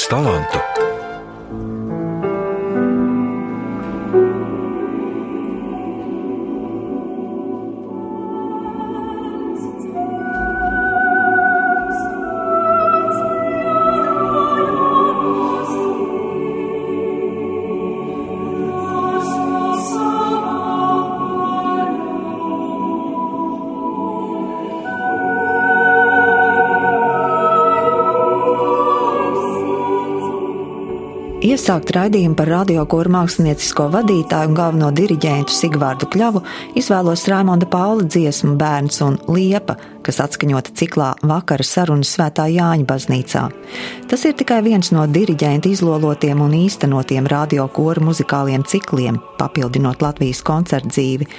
daudz talantu. Iesākt raidījumu par radiokoru māksliniecisko vadītāju un galveno diriģentu Sigvārdu Kļavu izvēlos Raimonda Paula dziesmu Bērns un Liepa, kas atskaņota ciklā Vakara sarunas Svētā Jāņa baznīcā. Tas ir tikai viens no diriģenta izlolotiem un īstenotiem radiokoru muzikāliem cikliem, papildinot Latvijas koncertu dzīvi.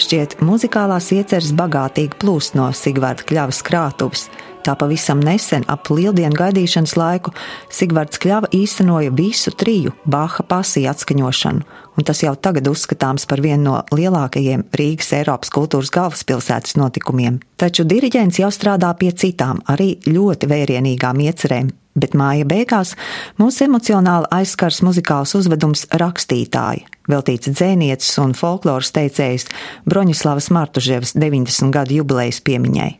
Šķiet, muzikālās ieceres bagātīgi plūst no Sigvārda Kļavas krātuves. Tā pavisam nesen, ap lieldienu gaidīšanas laiku, Sigvards Kļava īstenoja visu triju Bāha pasiju atskaņošanu, un tas jau tagad uzskatāms par vienu no lielākajiem Rīgas Eiropas kultūras galvaspilsētas notikumiem. Taču diriģents jau strādā pie citām, arī ļoti vērienīgām iecerēm, bet māja beigās mūs emocionāli aizskars muzikāls uzvedums rakstītāja, veltīts dzēnieces un folkloras teicējas Broņislavas Martuževas 90 gadu jubilejas piemiņai.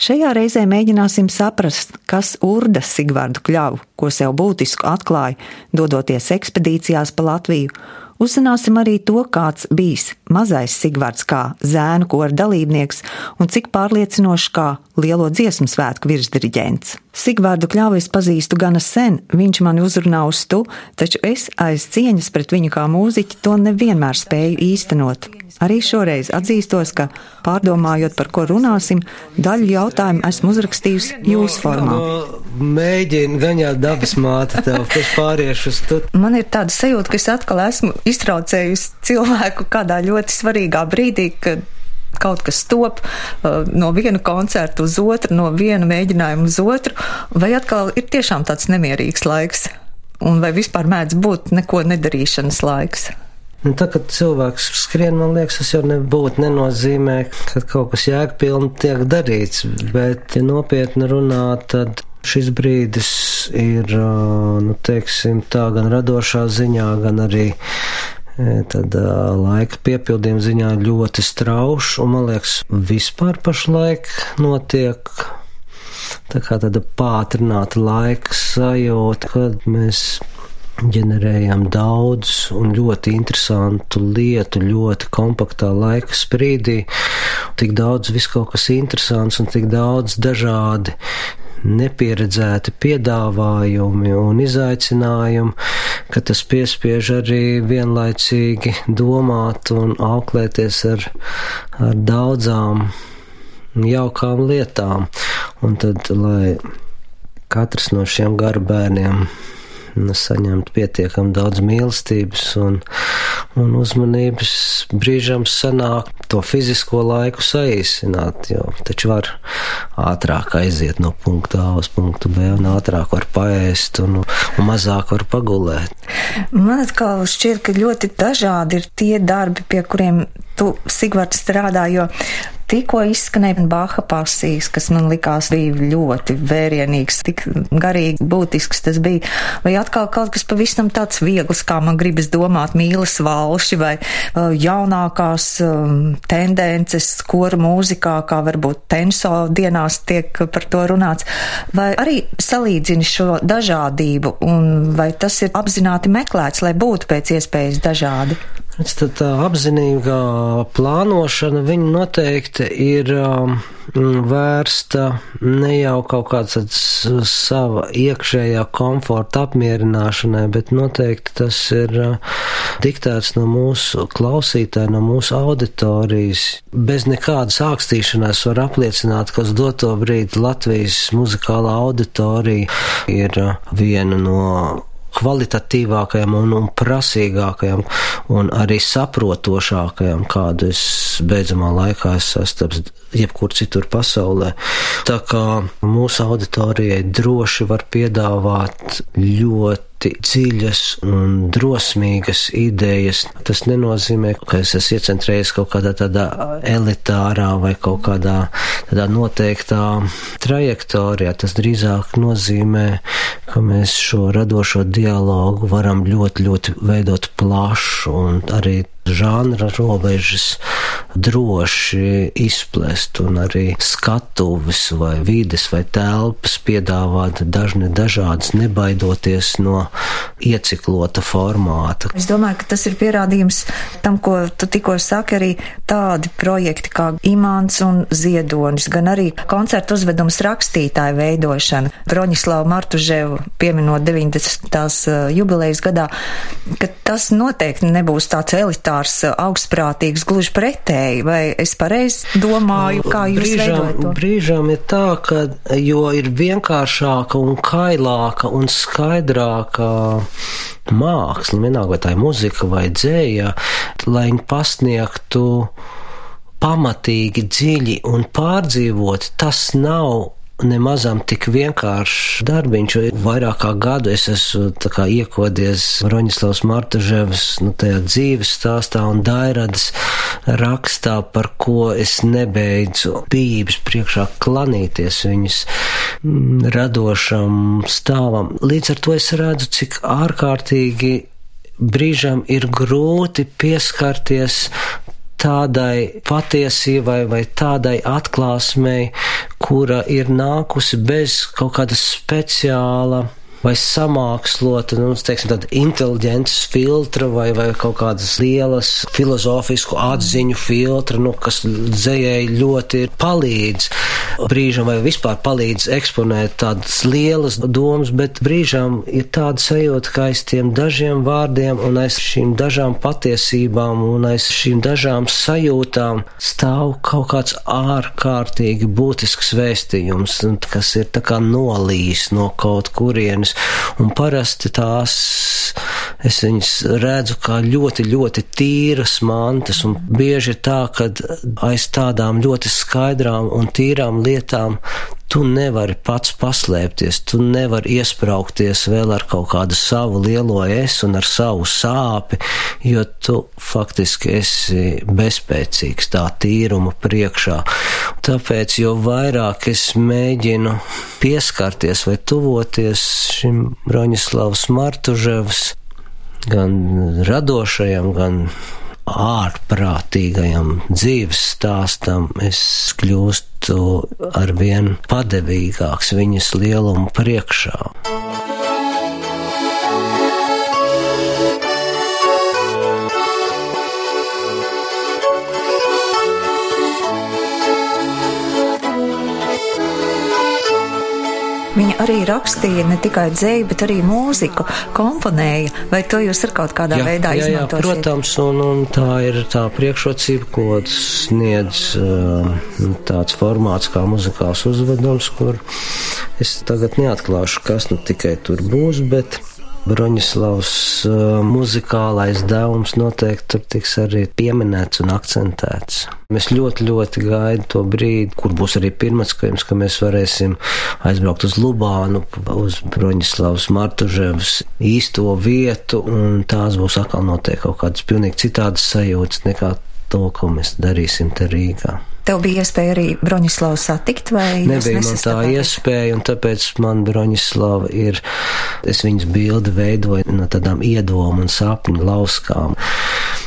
Šajā reizē mēģināsim saprast, kas urda Sigvardu kļavu, ko sev būtisku atklāja, dodoties ekspedīcijās pa Latviju. Uzzināsim arī to, kāds bijis mazais Sigvards kā zēnu kora dalībnieks un cik pārliecinošs kā lielo dziesmu svētku virsdiriģents. Sigvārdu kļāvu es pazīstu gana sen, viņš mani uzrunā uz tu, taču es aiz cieņas pret viņu kā mūziķi to nevienmēr spēju īstenot. Arī šoreiz atzīstos, ka pārdomājot, par ko runāsim, daļu jautājumu esmu uzrakstījusi jūsu formā. No, mēģinu gaņāt dabas māte tev, pēc pāriešu uz tu. Man ir tāda sajūta, ka es atkal esmu iztraucējusi cilvēku kādā ļoti svarīgā brīdī, kad kaut kas top uh, no viena koncerta uz otru, no viena mēģinājuma uz otru, vai atkal ir tiešām tāds nemierīgs laiks, un vai vispār mēdz būt neko nedarīšanas laiks. Un tā, kad cilvēks skrien, man liekas, tas jau nebūtu nenozīmē, ka kaut kas jēgpilni tiek darīts, bet, ja nopietni runā, tad šis brīdis ir, nu, teiksim, tā gan radošā ziņā, gan arī tad laika piepildījuma ziņā ļoti straušs, un man liekas, vispār pašlaik notiek tā kā tāda pātrināta laika sajūta, kad mēs ģenerējam daudz un ļoti interesantu lietu ļoti kompaktā laika sprīdī. Tik daudz viss kaut kas interesants un tik daudz dažādi nepieredzēti piedāvājumi un izaicinājumi, ka tas piespiež arī vienlaicīgi domāt un auklēties ar, ar daudzām jaukām lietām. Un tad, lai katrs no šiem garbēniem saņemt pietiekami daudz mīlestības un, un uzmanības. Brīžam sanāk to fizisko laiku saīsināt, jo taču var ātrāk aiziet no punkta A uz punktu B un ātrāk var paēst un, un mazāk var pagulēt. Man atkal šķiet, ka ļoti dažādi ir tie darbi, pie kuriem tu, Sigvards, strādā, jo Tikko izskanēja Baha pasīs, kas man likās bija ļoti vērienīgs, tik garīgi būtisks tas bija, vai atkal kaut kas pavisam tāds viegls, kā man gribas domāt, mīlas valši vai uh, jaunākās um, tendences skora mūzikā, kā varbūt tenso dienās tiek par to runāts, vai arī salīdzini šo dažādību un vai tas ir apzināti meklēts, lai būtu pēc iespējas dažādi? Tad tā apzinīgā plānošana, viņa noteikti ir um, vērsta ne jau kaut kāds sava iekšējā komforta apmierināšanai, bet noteikti tas ir uh, diktēts no mūsu klausītāja, no mūsu auditorijas. Bez nekādas ākstīšanās var apliecināt, ka uz doto brīdi Latvijas muzikālā auditorija ir uh, viena no kvalitatīvākajam un, un prasīgākajam un arī saprotošākajam, kādu es beidzamā laikā esmu sastaps jebkur citur pasaulē. Tā kā mūsu auditorijai droši var piedāvāt ļoti ļoti dziļas un drosmīgas idejas. Tas nenozīmē, ka es esmu iecentrējies kaut kādā tādā elitārā vai kaut kādā tādā noteiktā trajektorijā. Tas drīzāk nozīmē, ka mēs šo radošo dialogu varam ļoti, ļoti veidot plašu un arī žanra robežas droši izplest un arī skatuves vai vides vai telpas piedāvāt dažne dažādas, nebaidoties no ieciklota formāta. Es domāju, ka tas ir pierādījums tam, ko tu tikko saki, arī tādi projekti kā Imants un Ziedonis, gan arī koncertu uzvedums rakstītāju veidošana. Broņislavu Martuževu pieminot 90. Eh, jubilejas gadā, ka tas noteikti nebūs tāds elitārs, eh, augstprātīgs, gluži pretēji, vai es pareizi domāju, kā jūs brīžām, veidojat? Brīžām ir tā, ka jo ir vienkāršāka un kailāka un skaidrāka māksla, vienalga vai tā ir muzika vai dzēja, lai viņi pasniegtu pamatīgi, dziļi un pārdzīvot, tas nav nemazam tik vienkāršs darbiņš, vairāk kā gadu es esmu iekodies Roņislavas Martaževas nu, dzīves stāstā un Dairadas rakstā, par ko es nebeidzu bijības priekšā klanīties viņas mm, radošam stāvam. Līdz ar to es redzu, cik ārkārtīgi brīžam ir grūti pieskarties tādai patiesībai vai tādai atklāsmei, kura ir nākusi bez kaut kāda speciāla vai samākslota, nu, teiksim, tāda inteliģences filtra vai, vai kaut kādas lielas filozofisku atziņu filtra, nu, kas dzējai ļoti palīdz brīžam vai vispār palīdz eksponēt tādas lielas domas, bet brīžam ir tāda sajūta, ka aiz tiem dažiem vārdiem un aiz šīm dažām patiesībām un aiz šīm dažām sajūtām stāv kaut kāds ārkārtīgi būtisks vēstījums, kas ir tā kā nolīs no kaut kurienes zīmes, un parasti tās es viņas redzu kā ļoti, ļoti tīras mantas, un bieži ir tā, ka aiz tādām ļoti skaidrām un tīrām lietām tu nevari pats paslēpties, tu nevari iesprāgties vēl ar kaut kādu savu lielo es un ar savu sāpi, jo tu faktiski esi bezspēcīgs tā tīruma priekšā. Tāpēc, jo vairāk es mēģinu pieskarties vai tuvoties šim Broņislavas Martuževs, gan radošajam, gan ārprātīgajam dzīves stāstam, es kļūstu arvien padevīgāks viņas lielumu priekšā. Arī rakstīja ne tikai dzēju, bet arī mūziku, komponēja. Vai to jūs ar kaut kādā jā, veidā jā, izmantojat? Jā, protams, un, un tā ir tā priekšrocība, ko sniedz uh, tāds formāts kā muzikāls uzvedums, kur es tagad neatklāšu, kas nu tikai tur būs, bet Broņislavs muzikālais devums noteikti tiks arī pieminēts un akcentēts. Mēs ļoti, ļoti gaidām to brīdi, kur būs arī pirmatskajums, ka mēs varēsim aizbraukt uz Lubānu, uz Broņislavas Martuževas īsto vietu, un tās būs atkal noteikti kaut kādas pilnīgi citādas sajūtas nekā to, ko mēs darīsim te Rīgā. Tev bija iespēja arī Broņislavu satikt, vai nebija man tā iespēja, un tāpēc man Broņislava ir, es viņas bildi veidoju no tādām iedomu un sapņu lauskām.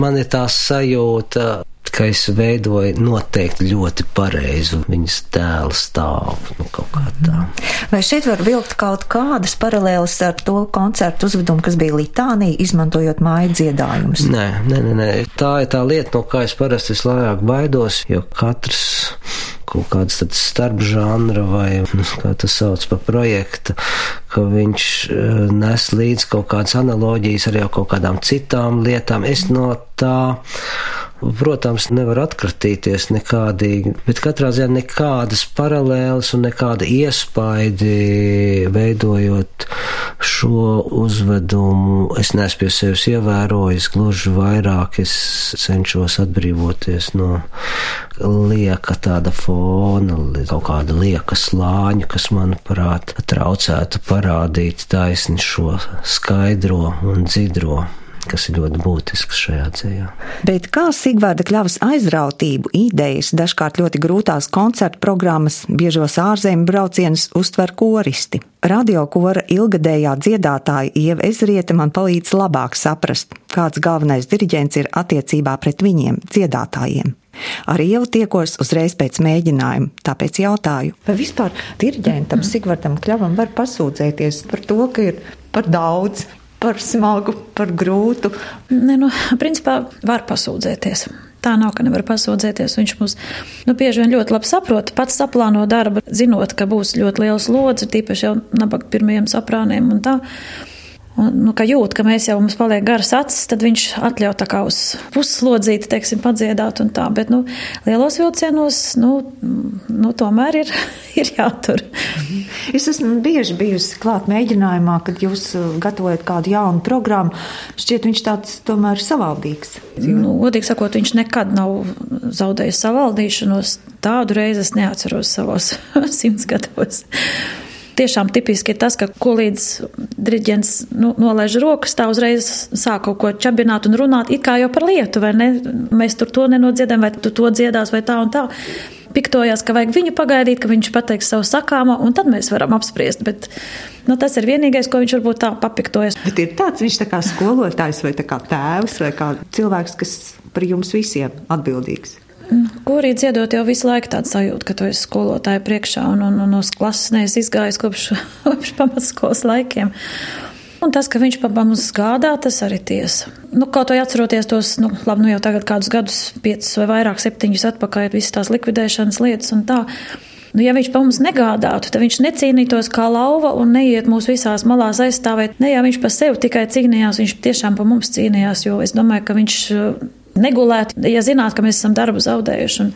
Man ir tā sajūta, ka es veidoju noteikti ļoti pareizu viņas tēlu stāvu, nu kā tā. Vai šeit var vilkt kaut kādas paralēlas ar to koncertu uzvedumu, kas bija Litānija, izmantojot māju dziedājumus? Nē, nē, nē, nē, tā ir tā lieta, no kā es parasti vislabāk baidos, jo katrs kaut kāds tāds starpžanra vai, nu, kā tas sauc pa projektu, ka viņš eh, nes līdz kaut kādas analoģijas arī kaut kādām citām lietām. Es no tā protams, nevar atkratīties nekādīgi, bet katrā ziņā nekādas paralēlas un nekāda iespaidi veidojot šo uzvedumu es neesmu pie sevis ievērojis, gluži vairāk es cenšos atbrīvoties no lieka tāda fona, kaut kāda lieka slāņa, kas, manuprāt, traucētu parādīt taisni šo skaidro un dzidro kas ir ļoti būtisks šajā dzējā. Bet kā Sigvārda kļavas aizrautību, idejas, dažkārt ļoti grūtās koncertu programmas, biežos ārzemju braucienus uztver koristi? Radio kora ilgadējā dziedātāja Ieva Ezrieta man palīdz labāk saprast, kāds galvenais diriģents ir attiecībā pret viņiem, dziedātājiem. Ar Ievu tiekos uzreiz pēc mēģinājuma, tāpēc jautāju, vai vispār diriģentam Sigvardam Kļavam var pasūdzēties par to, ka ir par daudz, par smagu, par grūtu? Ne, nu, principā var pasūdzēties. Tā nav, ka nevar pasūdzēties. Viņš mums nu, bieži vien ļoti labi saprot, pats saplāno darbu, zinot, ka būs ļoti liels lodzi, tīpaši jau nabaga pirmajiem saprāniem un tā. Un, nu, ka jūt, ka mēs jau mums paliek garas acis, tad viņš atļauj tā kā uz puslodzīti, teiksim, padziedāt un tā. Bet, nu, lielos vilcienos, nu, nu tomēr ir, ir jātur. Es esmu bieži bijusi klāt mēģinājumā, kad jūs uh, gatavojat kādu jaunu programmu. Šķiet, viņš tāds tomēr savaldīgs. Nu, godīgi sakot, viņš nekad nav zaudējis savaldīšanos. Tādu reizi es neatceros savos simts gados tiešām tipiski ir tas, ka ko līdz diriģents nu, nolaiž rokas, tā uzreiz sāk kaut ko čabināt un runāt, it kā jau par lietu, vai ne? Mēs tur to nenodziedam, vai tu to dziedās, vai tā un tā. Piktojās, ka vajag viņu pagaidīt, ka viņš pateiks savu sakāmo, un tad mēs varam apspriest. Bet nu, tas ir vienīgais, ko viņš varbūt tā papiktojas. Bet ir tāds, viņš tā kā skolotājs vai kā tēvs vai kā cilvēks, kas par jums visiem atbildīgs. Korī dziedot jau visu laiku tādu sajūtu, ka tu esi skolotāja priekšā un, un, un no klases neesi izgājis kopš, kopš pamatskolas laikiem. Un tas, ka viņš par mums gādā, tas arī tiesa. Nu, kaut vai atceroties tos, nu, labi, nu jau tagad kādus gadus, piecus vai vairāk, septiņus atpakaļ, visas tās likvidēšanas lietas un tā. Nu, ja viņš par mums negādātu, tad viņš necīnītos kā lauva un neiet mūsu visās malās aizstāvēt. Ne jau viņš par sevi tikai cīnījās, viņš tiešām par mums cīnījās, jo es domāju, ka viņš negulēt, ja zinātu, ka mēs esam darbu zaudējuši. Un,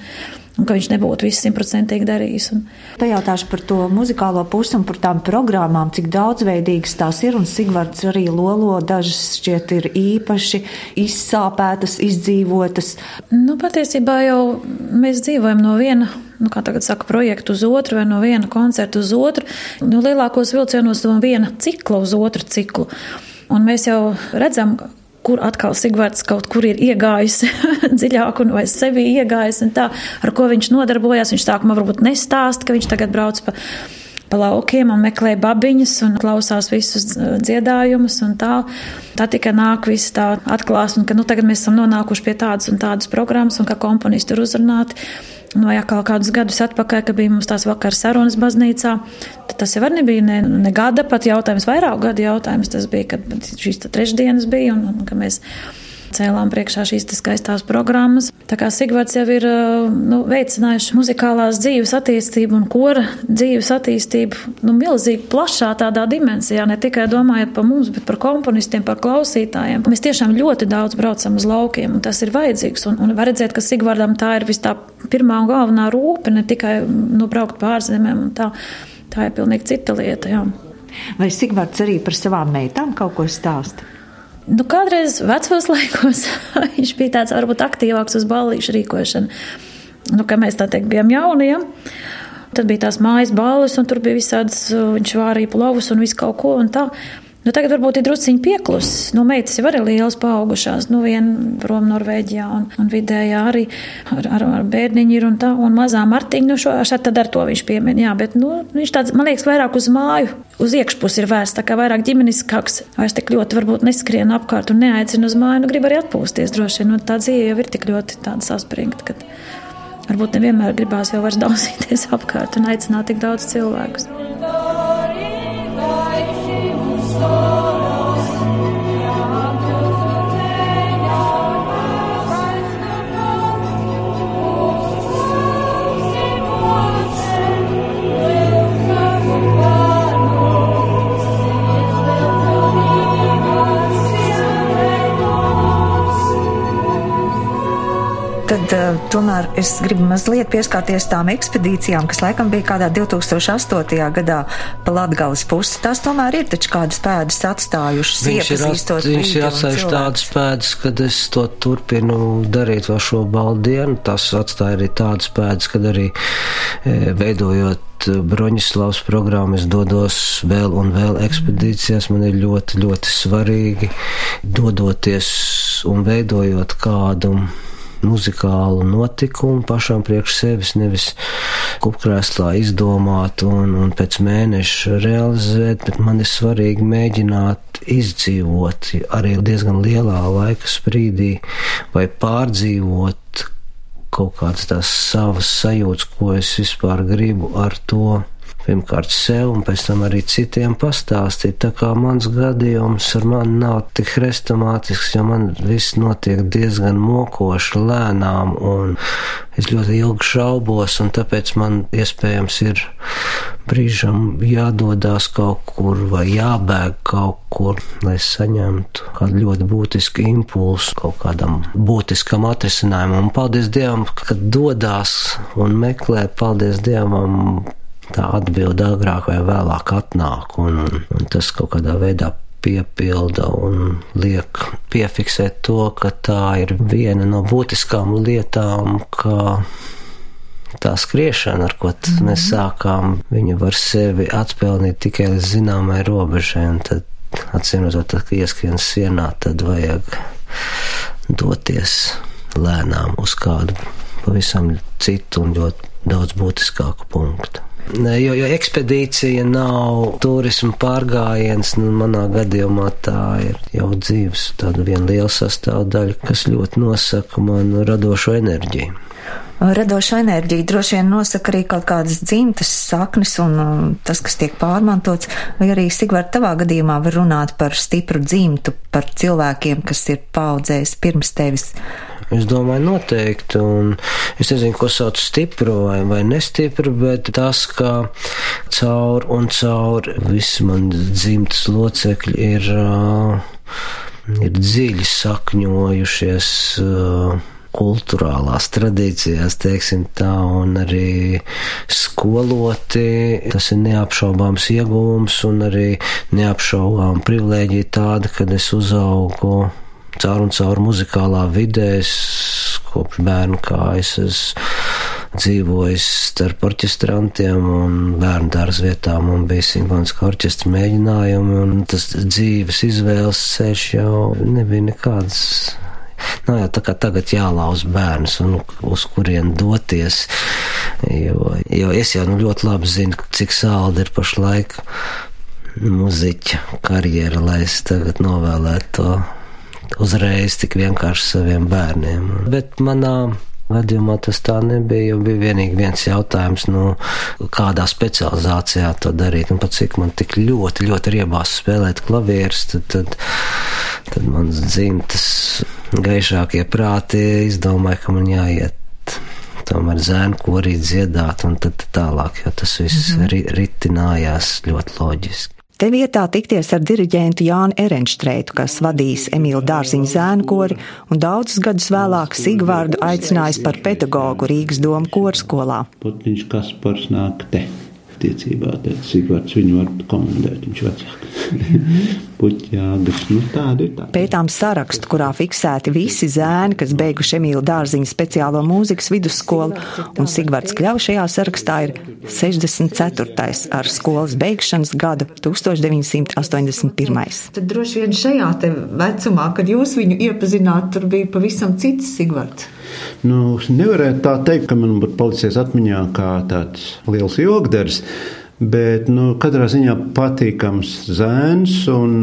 un ka viņš nebūtu viss simtprocentīgi darījis. Un... Pajautāšu par to muzikālo pusi un par tām programmām, cik daudzveidīgas tās ir, un Sigvards arī lolo, dažas šķiet ir īpaši izsāpētas, izdzīvotas. Nu, patiesībā jau mēs dzīvojam no viena. Nu, kā tagad saka, projektu uz otru vai no viena koncerta uz otru. Nu, lielākos vilcienos no viena cikla uz otru ciklu. Un mēs jau redzam, kur atkal Sigvards kaut kur ir iegājis dziļāk un vai sevi iegājis un tā, ar ko viņš nodarbojās. Viņš sākumā varbūt nestāst, ka viņš tagad brauc pa, pa laukiem un meklē babiņas un klausās visus dziedājumus un tā. Tā tikai nāk viss tā atklāsme, ka nu tagad mēs esam nonākuši pie tādas un tādas programmas un ka komponisti ir uzrunāti. No jā, kaut kādus gadus atpakaļ, kad bija mums tās vakar sarunas baznīcā, tad tas jau nebija ne, ne gada pat jautājums, vairāk gadu jautājums. Tas bija, kad šīs trešdienas bija un, un ka mēs cēlām priekšā šīs skaistās programmas. Tā kā Sigvards jau ir nu, veicinājuši muzikālās dzīves attīstību un kora dzīves attīstību nu, milzīgi plašā tādā dimensijā, ne tikai domājot par mums, bet par komponistiem, par klausītājiem. Mēs tiešām ļoti daudz braucam uz laukiem, un tas ir vajadzīgs. Un, un var redzēt, ka Sigvardam tā ir vis tā pirmā un galvenā rūpe, ne tikai nu, braukt pārzemēm. Tā, tā ir pilnīgi cita lieta. Jā. Vai Sigvards arī par savām meitām kaut ko stāsta? Nu, kādreiz vecos laikos viņš bija tāds varbūt aktīvāks uz ballīšu rīkošanu. Nu, kad mēs tā teikt bijām jauni, ja? tad bija tās mājas balles, un tur bija visādas, viņš vārīja plovus un visu kaut ko un tā. Nu, tagad varbūt ir drusciņi pieklusis. Nu, meitas jau arī liels paaugušās. Nu, viena prom Norvēģijā un, un vidējā arī ar, ar, ar bērniņu ir un tā. Un mazā Martiņa, nu, šo, tad ar to viņš piemin. Jā, bet, nu, viņš tāds, man liekas, vairāk uz māju, uz iekšpusi ir vērsts. Tā kā vairāk ģimeniskāks, vairs tik ļoti varbūt neskrien apkārt un neaicina uz māju. Nu, grib arī atpūsties droši vien. Nu, tā dzīve jau ir tik ļoti tāda saspringta, ka varbūt nevienmēr gribās jau vairs daudzīties apkārt un aicināt tik daudz cilvēkus. Tomēr es gribu mazliet pieskarties tām ekspedīcijām, kas laikam bija kādā 2008. gadā pa Latgales pusi. Tās tomēr ir taču kādas pēdas atstājušas. Viņš ir, at, viņš ir atstājuši tādas pēdas, kad es to turpinu darīt vēl šo baldienu. Tas atstāja arī tādas pēdas, kad arī e, veidojot Broņislavas programmu, es dodos vēl un vēl ekspedīcijās. Man ir ļoti, ļoti svarīgi dodoties un veidojot kādu muzikālu notikumu pašam priekš sevis, nevis kupkrēslā izdomāt un, un pēc mēneša realizēt, bet man ir svarīgi mēģināt izdzīvot arī diezgan lielā laika sprīdī vai pārdzīvot kaut kādas tās savas sajūtas, ko es vispār gribu ar to pirmkārt sev un pēc tam arī citiem pastāstīt. Tā kā mans gadījums ar mani nav tik hrestomātisks, jo man viss notiek diezgan mokoši, lēnām, un es ļoti ilgi šaubos, un tāpēc man iespējams ir brīžam jādodās kaut kur vai jābēg kaut kur, lai saņemtu kādu ļoti būtisku impulsu kaut kādam būtiskam atrisinājumam. Un paldies Dievam, ka dodās un meklē, paldies Dievam tā atbilde agrāk vai vēlāk atnāk, un, un, tas kaut kādā veidā piepilda un liek piefiksēt to, ka tā ir viena no būtiskām lietām, ka tā skriešana, ar ko mm -hmm. mēs sākām, viņa var sevi atpelnīt tikai līdz zināmai robežai, un tad, atcīmredzot, kad ieskrien sienā, tad vajag doties lēnām uz kādu pavisam citu un ļoti daudz būtiskāku punktu. Jo, jo ekspedīcija nav turisma pārgājiens, nu, manā gadījumā tā ir jau dzīves tāda viena liela sastāvdaļa, kas ļoti nosaka manu radošo enerģiju. Radoša enerģija droši vien nosaka arī kaut kādas dzimtas saknes un tas, kas tiek pārmantots, vai arī Sigvārd tavā gadījumā var runāt par stipru dzimtu, par cilvēkiem, kas ir paudzējis pirms tevis. Es domāju, noteikti. Un es nezinu, ko sauc stipru vai, vai nestipru, bet tas, ka caur un caur visi man dzimtas locekļi ir, ir dziļi sakņojušies kultūrālās tradīcijās, teiksim tā, un arī skoloti. Tas ir neapšaubāms iegūms un arī neapšaubām privilēģija tāda, kad es uzaugu caur un caur muzikālā vidē. Es kopš bērnu kājas esmu dzīvojis starp orķestrantiem un bērnu dārza vietām un bija simfoniska orķestra mēģinājumi, un tas dzīves izvēles ceļš jau nebija nekāds. Nav jau tā kā tagad jālauz bērns un uz kurien doties, jo, jo es jau nu ļoti labi zinu, cik sāli ir pašlaik muziķa karjera, lai es tagad novēlētu to uzreiz tik vienkārši saviem bērniem. Bet manā gadījumā tas tā nebija. Jo bija vienīgi viens jautājums, nu, kādā specializācijā to darīt. Un pat cik man tik ļoti, ļoti riebās spēlēt klavierus, tad, tad, tad mans dzimtas gaišākie prāti izdomāja, ka man jāiet. Tomēr zēnu, ko arī dziedāt, un tad tālāk, jo tas viss mm -hmm. ritinājās ļoti loģiski. Te vietā tikties ar diriģentu Jānu Erenštreitu, kas vadīs Emīlu Dārziņu zēnu kori un daudzus gadus vēlāk Sigvārdu aicinājis par pedagogu Rīgas domu korskolā. Putniņš Kaspars nāk te attiecībā, tad Sigvards viņu var komandēt, viņš vecāks. Puķjāgas, nu tāda ir tā. Pētām sarakstu, kurā fiksēti visi zēni, kas beiguši Emīlu Dārziņu speciālo mūzikas vidusskolu, un Sigvards Kļau šajā sarakstā ir 64. ar skolas beigšanas gadu 1981. Tad droši vien šajā te vecumā, kad jūs viņu iepazināt, tur bija pavisam cits Sigvards. Nu, nevarētu tā teikt, ka man būtu palicies atmiņā kā tāds liels jogdars, bet nu, katrā ziņā patīkams zēns un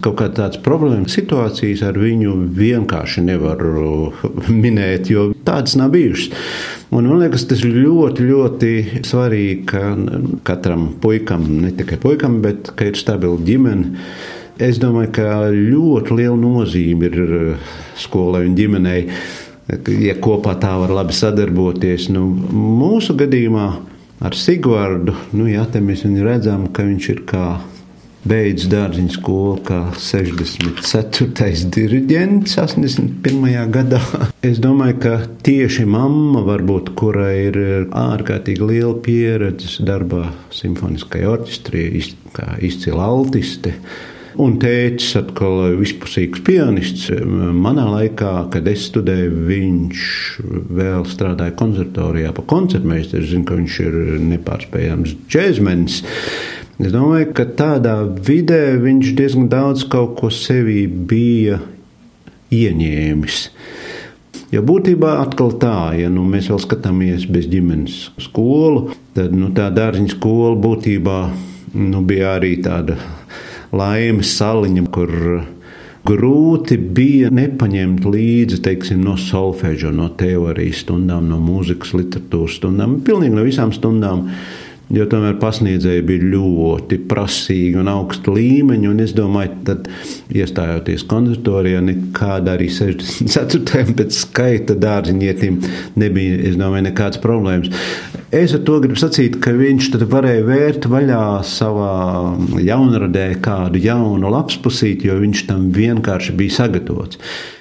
kaut kā tādas problēmas situācijas ar viņu vienkārši nevaru minēt, jo tādas nav bijušas. Un man liekas, tas ir ļoti, ļoti svarīgi, ka katram puikam, ne tikai puikam, bet ka ir stabila ģimene. Es domāju, ka ļoti liela nozīme ir skolai un ģimenei ja kopā tā var labi sadarboties. Nu, mūsu gadījumā ar Sigvardu, nu, jā, mēs redzam, ka viņš ir kā beidz dārziņu skolu kā 64. diriģents 81. gadā. Es domāju, ka tieši mamma, varbūt, kurai ir ārkārtīgi liela pieredze darbā simfoniskajā orķestrī, kā izcila altiste. Un tēvs atkal vispusīgs pianists. Manā laikā, kad es studēju, viņš vēl strādāja konservatorijā pa koncertmeistaru. Zinu, ka viņš ir nepārspējams džēzmenis. Es domāju, ka tādā vidē viņš diezgan daudz kaut ko sevī bija ieņēmis. Jo būtībā atkal tā, ja nu, mēs vēl skatāmies bez ģimenes skolu, tad nu, tā dārziņa skola būtībā nu, bija arī tāda laimes saliņa, kur grūti bija nepaņemt līdzi teiksim, no solfeģa, no teorijas stundām, no mūzikas, literatūras stundām, pilnīgi no visām stundām jo tomēr pasniedzēji bija ļoti prasīgi un augsta līmeņa. Un es domāju, tad iestājoties konservatorijā, nekāda arī 64. pēc skaita dārziņietim nebija, es domāju, nekādas problēmas. Es ar to gribu sacīt, ka viņš varēja vērt vaļā savā jaunradē kādu jaunu lapspusīti, jo viņš tam vienkārši bija sagatavots.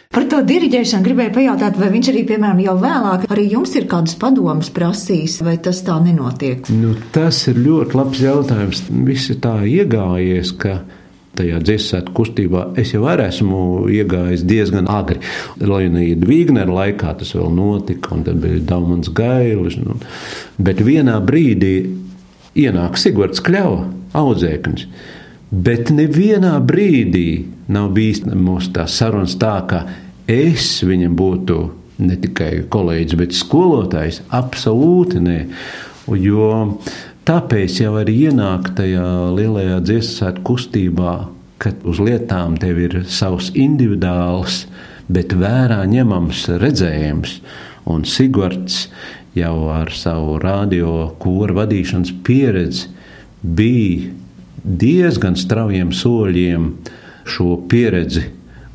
Par to diriģēšanu gribēju pajautāt, vai viņš arī, piemēram, jau vēlāk arī jums ir kādas padomas prasījis, vai tas tā nenotiek? Nu, tas ir ļoti labs jautājums. Viss ir tā iegājies, ka tajā dziesmu kustībā es jau esmu iegājis diezgan agri. Leonīda Vīgnera laikā tas vēl notika, un tad bija Daumans Gailis. Nu, bet vienā brīdī ienāk Sigvards Kļava, audzēknis. Bet nevienā brīdī nav bijis mūsu tā sarunas tā, ka es viņam būtu ne tikai kolēģis, bet skolotājs. Absolūti nē. Jo tāpēc jau arī ienāk tajā lielajā dziesmu kustībā, kad uz lietām tev ir savs individuāls, bet vērā ņemams redzējums. Un Sigvards jau ar savu radio kūra vadīšanas pieredzi bija diezgan straujiem soļiem šo pieredzi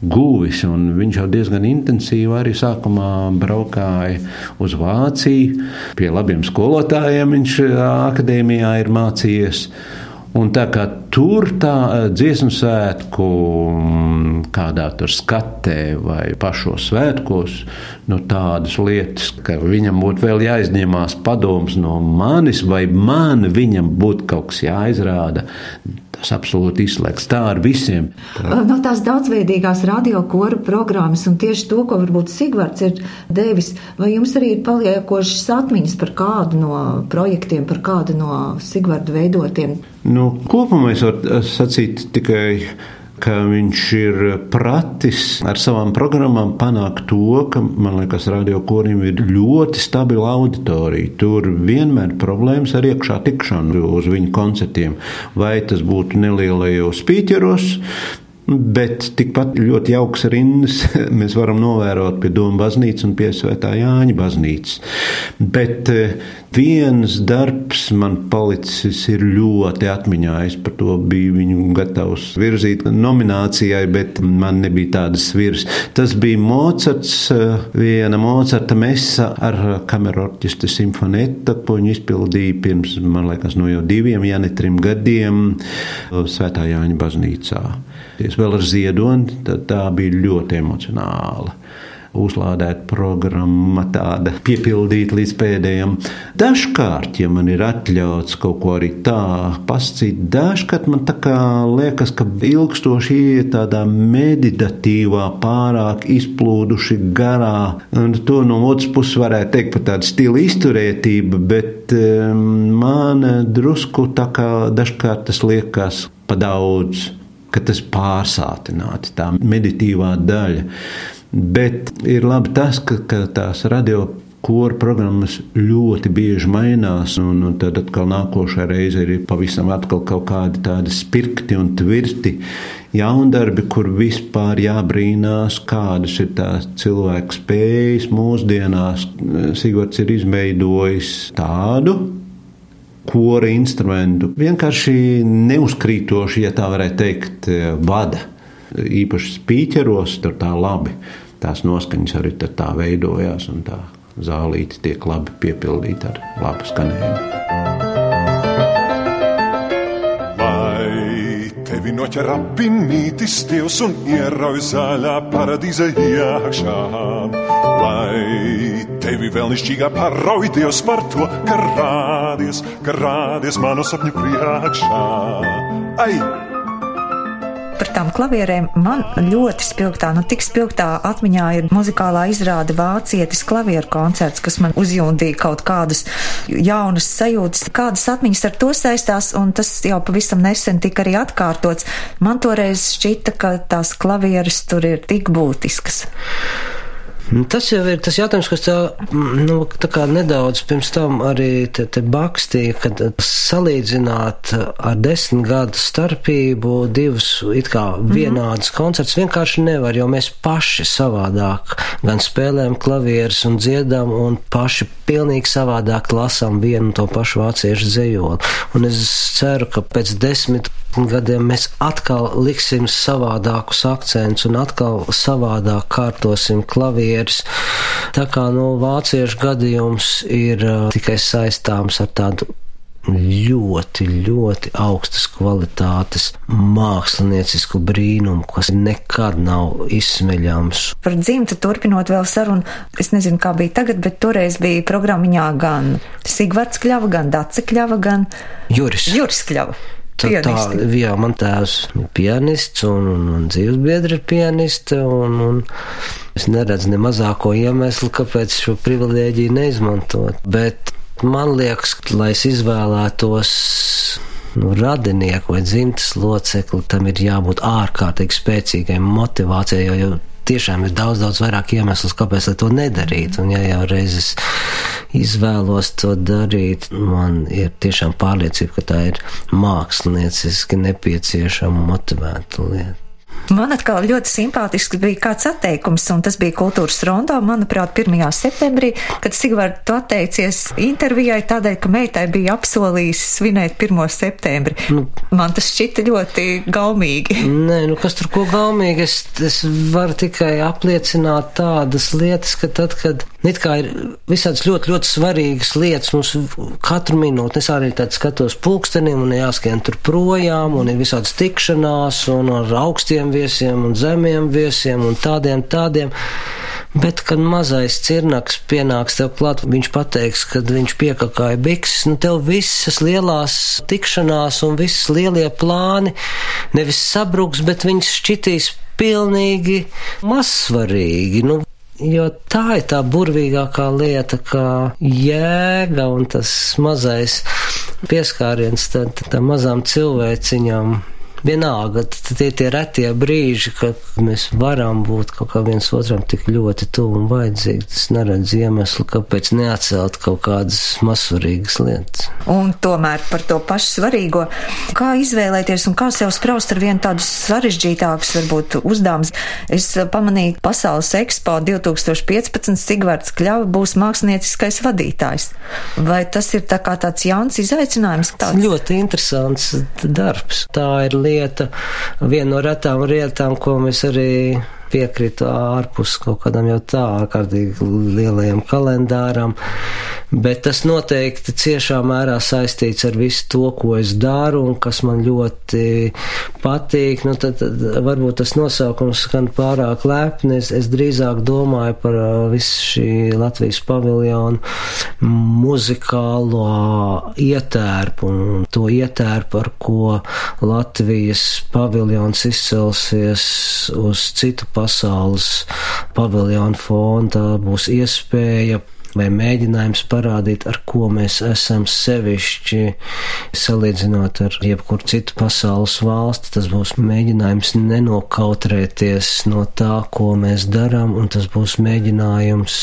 guvis. Viņš jau diezgan intensīvi arī sākumā braukāja uz Vāciju. Pie labiem skolotājiem viņš akadēmijā ir mācījies. Un tā kā tur tā dziesmu svētku, kādā tur skatē vai pašos svētkos, nu, tādas lietas, ka viņam būtu vēl jāizņemās padoms no manis, vai man viņam būtu kaut kas jāizrāda, Tas absolūti izslēgts. Tā ar visiem. Tā. No tās daudzveidīgās radiokoru programmas un tieši to, ko varbūt Sigvards ir devis, vai jums arī ir paliekošas atmiņas par kādu no projektiem, par kādu no Sigvarda veidotiem? Nu, kopumā es varu sacīt tikai ka viņš ir pratis ar savām programmām panākt to, ka, man liekas, radiokorim ir ļoti stabila auditorija. Tur vienmēr problēmas ar iekšā tikšanu uz viņu koncertiem. Vai tas būtu nelielajos spīķeros, Bet tikpat ļoti jauks rindas mēs varam novērot pie Doma baznīcas un pie Svētā Jāņa baznīcas. Bet eh, viens darbs man palicis ļoti atmiņā. Es par to biju viņu gatavs virzīt nominācijai, bet man nebija tādas virs. Tas bija Mocarts, viena Mocarta mesa ar kamerorķistra simfoneta, ko viņi izpildīja pirms, man liekas, no jau diviem, ja ne trim gadiem Svētā Jāņa baznīcā. Es vēl ar ziedoni, tā bija ļoti emocionāla uzlādēta programma, tāda piepildīta līdz pēdējiem. Dažkārt, ja man ir atļauts kaut ko arī tā pasakīt, dažkārt man tā kā liekas, ka ilgstoši iet tādā meditatīvā, pārāk izplūduši garā, un to no otras puses varētu teikt par tādu stilu izturētību, bet um, man drusku tā kā dažkārt tas liekas pa daudz ka tas pārsātināti, tā meditīvā daļa. Bet ir labi tas, ka, ka tās radio kora programmas ļoti bieži mainās, un, un tad atkal nākošā reize ir pavisam kaut kādi tādi spirti un tvirti jaundarbi, kur vispār jābrīnās, kādas ir tās cilvēku spējas mūsdienās. Sigvards ir izveidojis tādu kora instrumentu. Vienkārši neuzkrītoši, ja tā varētu teikt, vada. Īpaši spīķeros, tur tā labi. Tās noskaņas arī tā veidojās, un tā zālīte tiek labi piepildīta ar labu skanējumu. Vai tev tevi noķer apvienītis Dievs un ierauj zaļā paradīze iekšā. Lai tevi vēl nišķīgā parauj Dievs par to, ka rādies, ka rādies manu sapņu priekšā. Ai! Par tām klavierēm man ļoti spilgtā, nu tik spilgtā atmiņā ir muzikālā izrāde Vācietis klavieru koncerts, kas man uzjūndīja kaut kādas jaunas sajūtas, kādas atmiņas ar to saistās, un tas jau pavisam nesen tika arī atkārtots. Man toreiz šķita, ka tās klavieres tur ir tik būtiskas. Nu, tas jau ir tas jautājums, kas tā, nu, tā kā nedaudz pirms tam arī te, te bakstīja, kad salīdzināt ar desmit gadu starpību divus it kā mhm. vienādus mm -hmm. koncertus vienkārši nevar, jo mēs paši savādāk gan spēlējam klavierus un dziedam un paši pilnīgi savādāk lasām vienu to pašu vāciešu dzējoli. Un es ceru, ka pēc desmit gadiem mēs atkal liksim savādākus akcentus un atkal savādāk kārtosim klavierus. Tā kā no nu, vāciešu gadījums ir tikai saistāms ar tādu ļoti, ļoti augstas kvalitātes māksliniecisku brīnumu, kas nekad nav izsmeļams. Par dzimtu turpinot vēl sarunu, es nezinu, kā bija tagad, bet toreiz bija programmiņā gan Sigvards Kļava, gan Dace Kļava, gan Juris. Juris Kļava. Tā, tā, jā, man tēvs ir pianists un, un, un dzīves biedra ir pianiste, un, un es neredzu ne mazāko iemeslu, kāpēc šo privilēģiju neizmantot. Bet man liekas, lai es izvēlētos nu, radinieku vai dzimtas locekli, tam ir jābūt ārkārtīgi spēcīgai motivācijai, jo, jo tiešām ir daudz, daudz vairāk iemesls, kāpēc to nedarīt. Un, ja jau reizes izvēlos to darīt, man ir tiešām pārliecība, ka tā ir mākslinieciski nepieciešama motivēta lieta. Man atkal ļoti simpātisks bija kāds atteikums, un tas bija kultūras rondā, manuprāt, 1. septembrī, kad Sigvārds tu atteicies intervijai tādēļ, ka meitai bija apsolījis svinēt 1. septembri. Nu, Man tas šķita ļoti gaumīgi. Nē, nu kas tur ko gaumīgi, es, es varu tikai apliecināt tādas lietas, ka tad, kad it kā ir visādas ļoti, ļoti svarīgas lietas mums katru minūti, es arī tad skatos pulkstenim un jāskrien tur projām, un ir visādas tikšanās, un ar augstiem viesiem un zemiem viesiem un tādiem tādiem. Bet, kad mazais cirnaks pienāks tev klāt, viņš pateiks, kad viņš piekakāja bikses, nu tev visas lielās tikšanās un visas lielie plāni nevis sabruks, bet viņas šķitīs pilnīgi mazsvarīgi. Nu, Jo tā ir tā burvīgākā lieta, kā jēga un tas mazais pieskāriens tam mazām cilvēciņām vienalga, tie ir tie retie brīži, kad mēs varam būt kaut kā viens otram tik ļoti tuvu un vajadzīgi. Es neredzu iemeslu, kāpēc neatcelt kaut kādas mazsvarīgas lietas. Un tomēr par to pašu svarīgo, kā izvēlēties un kā sev spraust ar vienu tādus sarežģītākus, varbūt uzdevumus. Es pamanīju Pasaules Expo 2015 Sigvards Kļava būs mākslinieckais vadītājs. Vai tas ir tā kā tāds jauns izaicinājums? Tāds? Ļoti interesants darbs. Tā ir lieta lieta, viena no retām lietām, ko mēs arī piekrītu ārpus kaut kādam jau tā ārkārtīgi lielajam kalendāram, bet tas noteikti ciešā mērā saistīts ar visu to, ko es daru un kas man ļoti patīk. Nu, tad, tad varbūt tas nosaukums skan pārāk lepni, es, es drīzāk domāju par visu šī Latvijas paviljonu muzikālo ietērpu un to ietērpu, ar ko Latvijas paviljons izcelsies uz citu pasaules paviljonu fonu. Tā būs iespēja vai mēģinājums parādīt, ar ko mēs esam sevišķi salīdzinot ar jebkuru citu pasaules valsti. Tas būs mēģinājums nenokautrēties no tā, ko mēs darām, un tas būs mēģinājums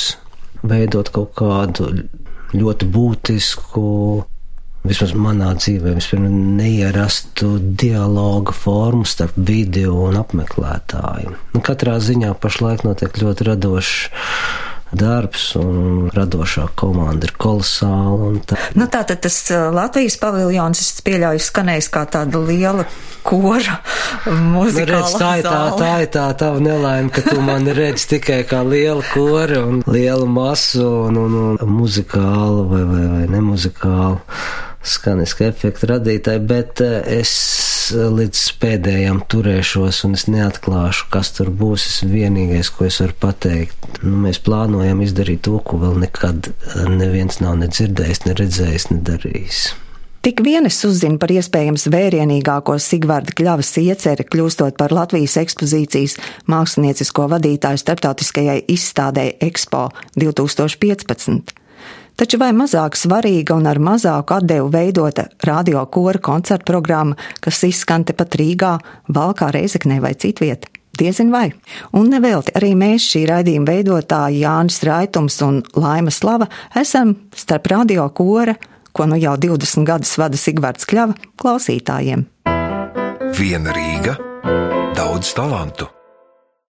veidot kaut kādu ļoti būtisku vismaz manā dzīvē, vispirms neierastu dialogu formu starp video un apmeklētāju. Nu, katrā ziņā pašlaik notiek ļoti radošs darbs un radošā komanda ir kolosāla. Tā. Nu, tātad tas uh, Latvijas paviljons, es pieļauju, skanēs kā tāda liela kora mūzika. Nu, tā ir tā, tā ir tā tava nelaime, ka tu mani redz tikai kā liela kora un lielu masu un, un, un muzikālu vai, vai, vai nemuzikālu skaniska efekta radītāji, bet eh, es līdz pēdējām turēšos un es neatklāšu, kas tur būs. Es vienīgais, ko es varu pateikt, nu, mēs plānojam izdarīt to, ko vēl nekad eh, neviens nav nedzirdējis, neredzējis, nedarījis. Tik vien es uzzinu par iespējams vērienīgāko Sigvārda Kļavas ieceri, kļūstot par Latvijas ekspozīcijas māksliniecisko vadītāju starptautiskajai izstādē Expo 2015. Taču vai mazāk svarīga un ar mazāku atdevu veidota radio kora koncerta programma, kas izskan tepat Rīgā, Valkā, Reizeknē vai citviet? Diezin vai. Un nevelti arī mēs, šī raidījuma veidotāji Jānis Raitums un Laima Slava, esam starp radio kora ko nu jau 20 gadus vada Sigvards Kļava, klausītājiem. Viena Rīga, daudz talantu.